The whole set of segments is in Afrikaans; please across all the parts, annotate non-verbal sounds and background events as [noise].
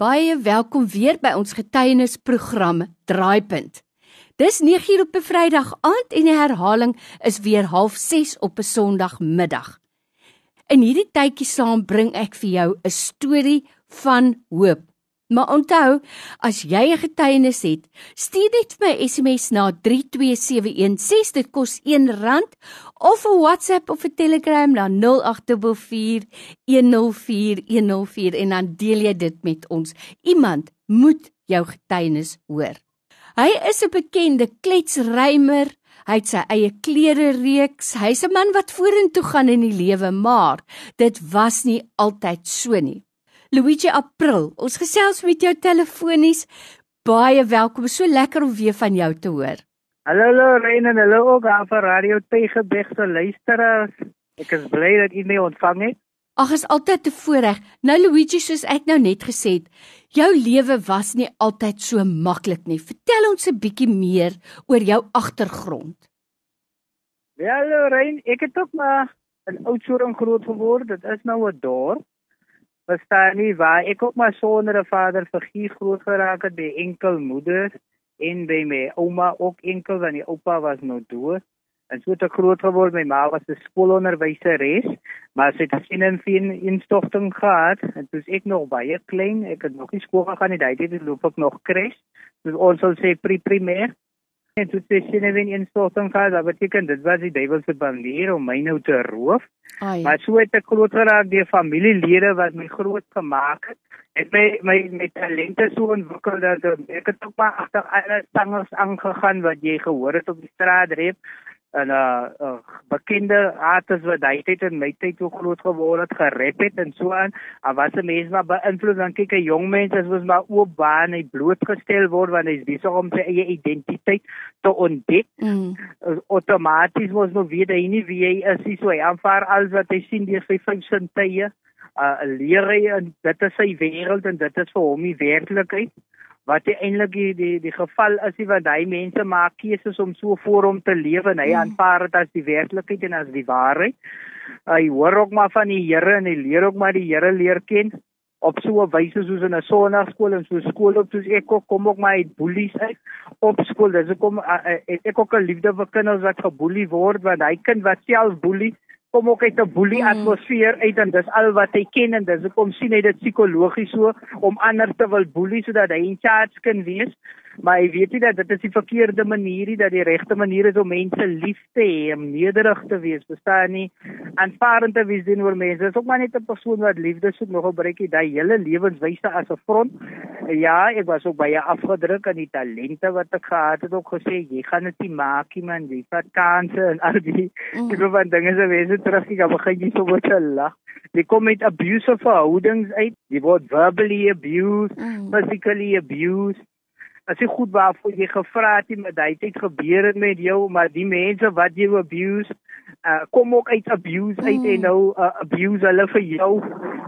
Baie welkom weer by ons getuienisprogram Draaipunt. Dis 9uur op 'n Vrydag aand en die herhaling is weer 06:30 op 'n Sondagmiddag. In hierdie tydjie saam bring ek vir jou 'n storie van hoop. Maar onthou, as jy 'n getuienis het, stuur net vir my SMS na 32716. Dit kos R1 of 'n WhatsApp of 'n Telegram na 0824104104 en dan deel jy dit met ons. Iemand moet jou getuienis hoor. Hy is 'n bekende kletsrymer. Hy het sy eie klere reeks. Hy's 'n man wat vorentoe gaan in die lewe, maar dit was nie altyd so nie. Luigi April. Ons gesels met jou telefonies. Baie welkom. So lekker om weer van jou te hoor. Hallo Lorraine en hallo ook aan vir Radio Tegebegse luisteraars. Ek is bly dat u my ontvang het. Ag, is altyd 'n voorreg. Nou Luigi, soos ek nou net gesê het, jou lewe was nie altyd so maklik nie. Vertel ons 'n bietjie meer oor jou agtergrond. Ja, Lorraine, ek het ook maar in Oudtshoorn groot geword. Dit is nou 'n dorp verstaan nie waar ek ook maar sonder 'n vader figuur groot geraak het by enkel moeder en by my ouma ook enkel want die oupa was nou dood. En so het ek groot geword. My ma was 'n skoolonderwyseres, maar sy het sien en sien instogting gehad en toe ek nog baie klein, ek het nog nie skool gegaan nie, daai tyd loop ek nog kres. Dus ons sal sê pre-primêr en toe sê sy net in storting gehad, dat beteken dit was die duiwel se banier om my nou te roof. Ai. Maar so het ek groot geraak deur familielede wat my groot gemaak het. Ek my my met talente so ontwikkel dat ek het ook maar agter alle sangers aangegaan wat jy gehoor het op die straat reep en 'n uh, uh, bekende artist wat hy het in my tyd so groot geword het gerap het en so aan. Al was 'n mens maar beïnvloed dan kyk 'n jong mens as was maar oop baan hy blootgestel word wanneer hy besig om sy eie identiteit te ontdek. Mm. Outomaties mos nou weet hy nie wie hy is nie, so hy aanvaar alles wat hy sien deur sy vyf sintuie. Uh leer hy en dit is sy wêreld en dit is vir hom die werklikheid wat eintlik die, die die geval is want hy mense maak keuses om so voor hom te lewe en hy mm. aanvaar dit as die werklikheid en as die waarheid. Hy hoor ook maar van die Here en hy leer ook maar die Here leer ken op so 'n wyse soos in 'n sonnaarskool en so skool op soos ek ook kom ook maar uit boelies uit op skool. Dis hoekom ek ook 'n liefde vir kinders wat geboelie word want hy kind wat self boelie kom ook uit 'n boelie hmm. atmosfeer uit en dis al wat hy ken en dis hoekom sien hy dit psigologies so om ander te wil boelie sodat hy in charge kan wees maar hy weet nie dat dit is die verkeerde manier nie dat die regte manier is om mense lief te hê om nederig te wees verstaan nie aanvaarend te wees teenoor mense. Dis ook maar net 'n persoon wat liefde soek nog gebruik hy daai hele lewenswyse as 'n front. Ja ek was ook baie afgedruk aan die talente wat ek gehad het. Ook gesê jy gaan dit nie maak nie man. Jy vat kansse en al die mm. tipe van dinge. Se wees terug ek begin jy so wat te lag. Jy kom met abusive verhoudings uit. Jy word verbally abused, mm. physically abused. As jy goed waarvoor jy gevra het, maar dit het gebeur het met jou, maar die mense wat jy abuse, uh, kom ook uit abuse uit mm. en nou uh, abuse hulle vir jou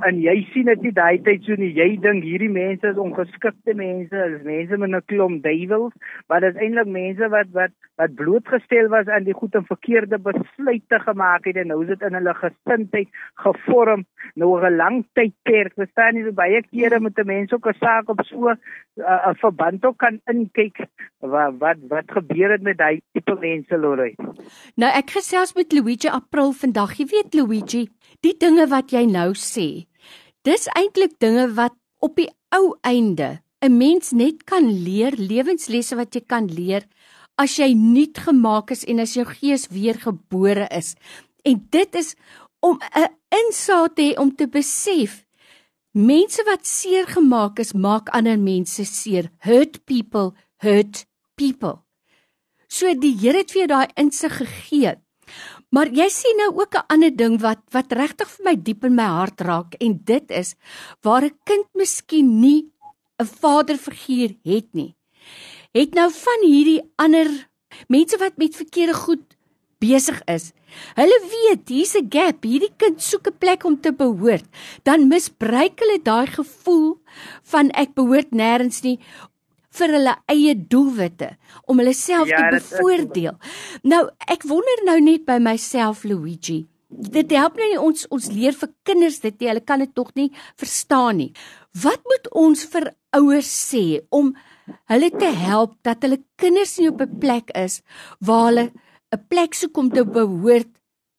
en jy sien dit nie daai tyd so nie. Jy dink hierdie mense is ongeskikte mense, is mense met 'n klomp duiwels, maar dit is eintlik mense wat wat wat blootgestel was aan die goed en verkeerde besluite gemaak het en nou is dit in hulle gesindheid gevorm nou 'n lang tydperk. Verstaan jy, so baie kere met 'n mens ook 'n saak op so uh, 'n verband ook kan inkyk wat wat wat gebeur het met daai tipe mense Lorraine. Nou ek gesels met Luigi April vandag. Jy weet Luigi, die dinge wat jy nou sê, dis eintlik dinge wat op die ou einde 'n mens net kan leer, lewenslesse wat jy kan leer as jy nuut gemaak is en as jou gees weer gebore is. En dit is om 'n insaat te hê om te besef Mense wat seer gemaak is, maak ander mense seer. Hurt people hurt people. So die Here het vir jou daai insig gegee. Maar jy sien nou ook 'n ander ding wat wat regtig vir my diep in my hart raak en dit is waar 'n kind miskien nie 'n vaderfiguur het nie. Het nou van hierdie ander mense wat met verkeerde goed besig is. Hulle weet hier's 'n gap, hierdie kind soek 'n plek om te behoort. Dan misbruik hulle daai gevoel van ek behoort nêrens nie vir hulle eie doelwitte om hulle self ja, te bevoordeel. Nou, ek wonder nou net by myself Luigi. Dit help nou nie ons ons leer vir kinders dit nie. Hulle kan dit tog nie verstaan nie. Wat moet ons vir ouers sê om hulle te help dat hulle kinders nie op 'n plek is waar hulle 'n plek soek om te behoort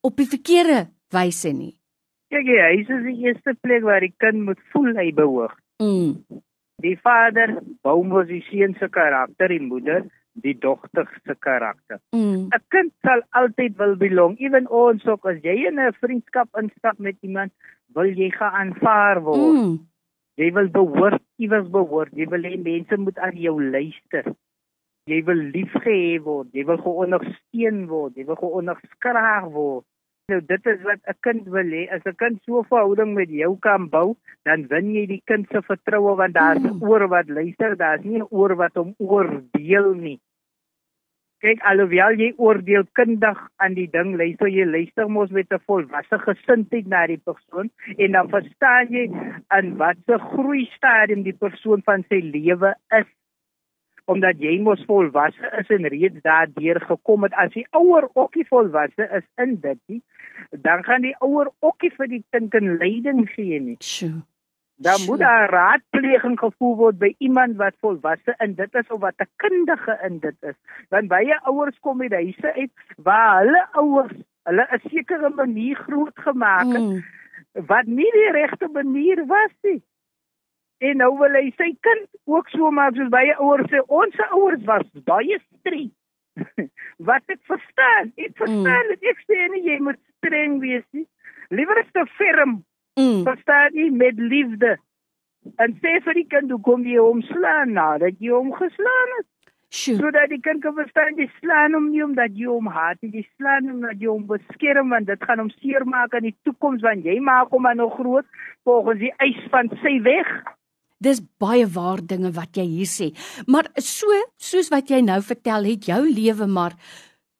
op die verkeerde wyse nie? Kyk, jy, hy is die eerste plek waar die kind moet voel hy behoort. Mm. Die vader bou mos die seun se karakter, die moeder die dogter se karakter. Mm. 'n Kind sal altyd wil belong. Ewen ons ook as jy in 'n vriendskap instap met iemand, wil jy geaanvaar word. Mm. Jy wil behoort, iewers behoort. Jy wil hê mense moet aan jou luister. Jy wil liefgehê word, jy wil geondersteun word, jy wil geonderskraag word. Nou dit is wat 'n kind wil hê. As 'n kind so 'n verhouding met jou kan bou, dan wen jy die kind se vertroue want daar's 'n Mm. oor wat luister, daar's nie 'n oor wat hom oordeel nie. Kyk, alhoewel jy oordeel kundig aan die ding, luister jy luister mos met 'n volwasse gesindheid na die persoon en dan verstaan jy in watter groei stadium die persoon van sy lewe is omdat jy mos volwasse is en reeds daardeur gekom het as die ouer ook nie volwasse is in dit nie dan gaan die ouer ook nie vir die kind 'n leiding gee nie Sjoe. dan Sjoe. moet daar raadpleging gevoer word by iemand wat volwasse in dit is of wat 'n kundige in dit is want baie ouers kom uit huise uit waar hulle ouers hulle 'n sekere manier groot gemaak het Mm. wat nie die regte manier was nie. En nou wil hy sy kind ook so maak soos baie ouers sê ons ouers was baie streng. [laughs] wat ek verstaan, ek verstaan dit. Ek sê nie jy moet streng wees nie. Liewer is te ferm, Mm. verstaan jy, met liefde. En sê vir die kind hoe kom jy hom slaan nadat jy hom geslaan het. Sjoe. Sodat die kind kan verstaan jy slaan hom nie omdat jy hom haat nie, jy slaan hom omdat jy hom beskerm want dit gaan hom seermaak in die toekoms want jy maak hom maar nog groot volgens die eis van sy weg. Dis baie waar dinge wat jy hier sê. Maar so soos wat jy nou vertel, het jou lewe maar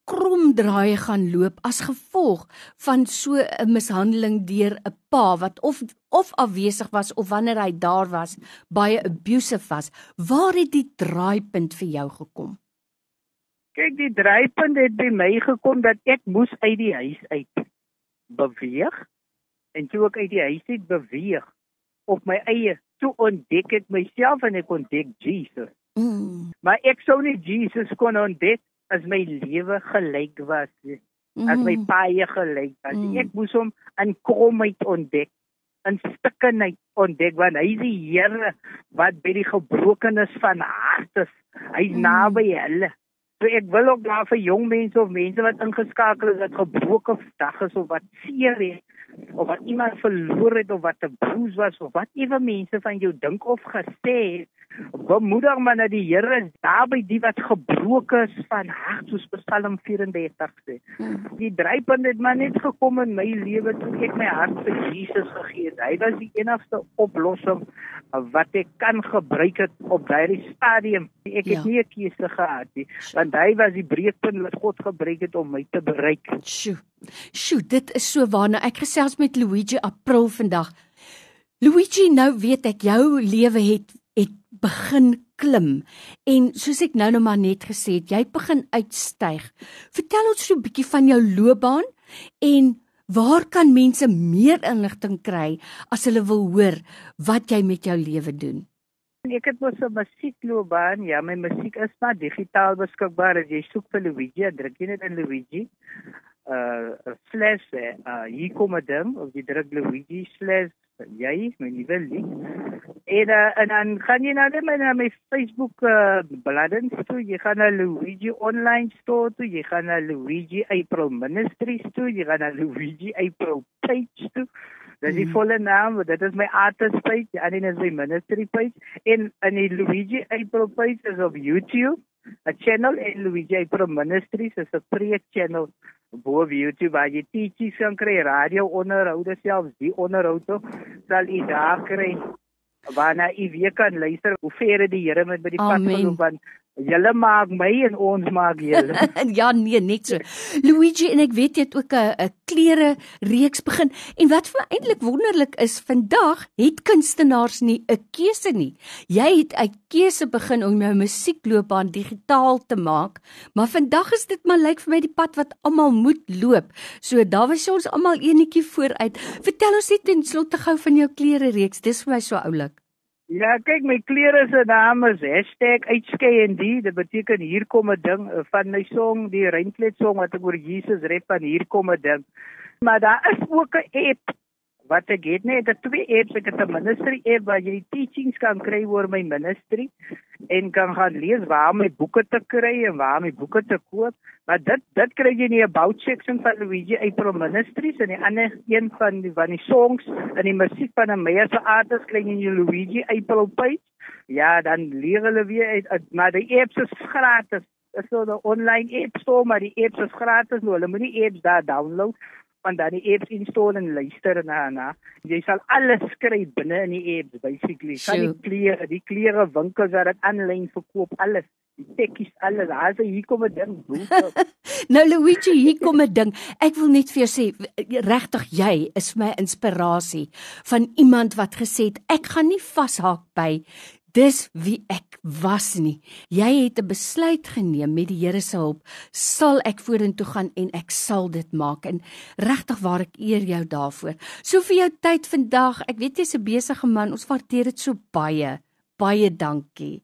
kromdraai gaan loop as gevolg van so 'n mishandeling deur 'n pa wat of of afwesig was of wanneer hy daar was, baie abusive was. Waar het die draaipunt vir jou gekom? Kyk, die draaipunt het by my gekom dat ek moes uit die huis uit beweeg en toe ek uit die huis uit beweeg op my eie toe ontdek ek myself en ek ontdek Jesus. Mm. Maar ek sou nie Jesus kon ontdek as my lewe gelyk was nie. as my Mm. paie gelyk was. Mm. Mm. Ek moes hom in kromheid ontdek, in stukkenheid ontdek want hy is die Here wat by die gebrokenes van hart is. Hy's Mm. mm. naby hulle. So ek wil ook daar vir jong mense of mense wat ingeskakel is wat gebroke dag is of wat seer het of wat iemand verloor het of wat 'n bruis was of wat ewe mense van jou dink of gesê het, bemoedig maar dat die Here is daar by die wat gebroken is van hart soos Psalm 34 sê. Mm. Die drypunt het maar net gekom in my lewe toe ek my hart vir Jesus gegee het. Hy was die enigste oplossing wat ek kan gebruik het op daardie stadium. Ek het Ja. nie 'n keuse gehad nie, want hy was die breekpunt wat God gebruik het om my te bereik. Sjoe. Sjoe, dit is so waarna ek gesels met Luigi April vandag. Luigi, nou weet ek jou lewe het het begin klim en soos ek nou nou maar net gesê het, jy begin uitstyg. Vertel ons so 'n bietjie van jou loopbaan en waar kan mense meer inligting kry as hulle wil hoor wat jy met jou lewe doen? Ek het mos 'n musiekloopbaan. Ja, my musiek is maar digitaal beskikbaar. As jy soek vir Luigi, druk jy net in Luigi. Uh slash uh hier kom 'n ding of jy druk Luigi slash jy my nuwe lied. En uh, en dan gaan jy nou net my na my Facebook uh bladsy toe. Jy gaan na Luigi online store toe. Jy gaan na Luigi April Ministries toe. Jy gaan na Luigi April page toe. Dis die Mhm. volle naam, want dit is my artist page, en dit is my ministry page. En in die Luigi April page is op YouTube, 'n channel en Luigi April Ministries is 'n preek channel bo op YouTube waar jy teachings kan kry, radio onderhoude selfs, die onderhoude sal jy daar kry. Waarna u weer kan luister hoe ver die Here met by die pad Amen. geloop want julle maak my en ons maak julle. [laughs] ja nee, net so. Luigi en ek weet jy het ook 'n 'n klere reeks begin en wat vir eintlik wonderlik is, vandag het kunstenaars nie 'n keuse nie. Jy het uit keuse begin om jou musiekloopbaan digitaal te maak, maar vandag is dit maar lyk vir my die pad wat almal moet loop. So daar was ons almal enetjie vooruit. Vertel ons net ten slotte gou van jou klere reeks. Dis vir my so oulik. Ja, kyk my klere se naam is #uitskei en die. Dit beteken hier kom 'n ding van my song, die Reinkleed song wat ek oor Jesus rap van hier kom 'n ding. Maar daar is ook 'n app wat ek het net ek het twee apps ek het 'n ministry app waar jy teachings kan kry oor my ministry en kan gaan lees waar my boeke te kry en waar my boeke te koop. Maar dit dit kry jy in die about section van Luigi April Ministries en die ander een van die van die songs en die musiek van 'n meeste artists kry jy Luigi April page. Ja dan leer hulle weer uit maar die apps is gratis. Is so 'n online app store maar die apps is gratis nou hulle moet die apps daar download van dan die apps install en luister na na. Jy sal alles kry binne in die apps basically. Kan die klere, die klere winkels wat dit aanlyn verkoop, alles. Die tekkies alles. As hier kom 'n ding. [laughs] nou Luigi, hier kom 'n ding. Ek wil net vir jou sê regtig jy is my inspirasie van iemand wat gesê het ek gaan nie vashaak by dis wie ek was nie. Jy het 'n besluit geneem met die Here se hulp, sal ek vorentoe gaan en ek sal dit maak. En regtig waar ek eer jou daarvoor. So vir jou tyd vandag. Ek weet jy's 'n besige man. Ons waardeer dit so baie. Baie dankie.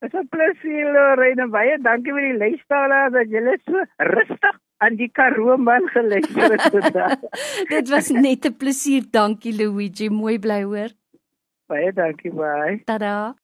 Dit is 'n plesier, Lorena. Baie dankie vir die luisteraars dat julle so rustig aan die Karoo man geluister het vandag. [laughs] dit was net 'n plesier. Dankie Luigi. Mooi bly hoor. Baie dankie, bye. Tada.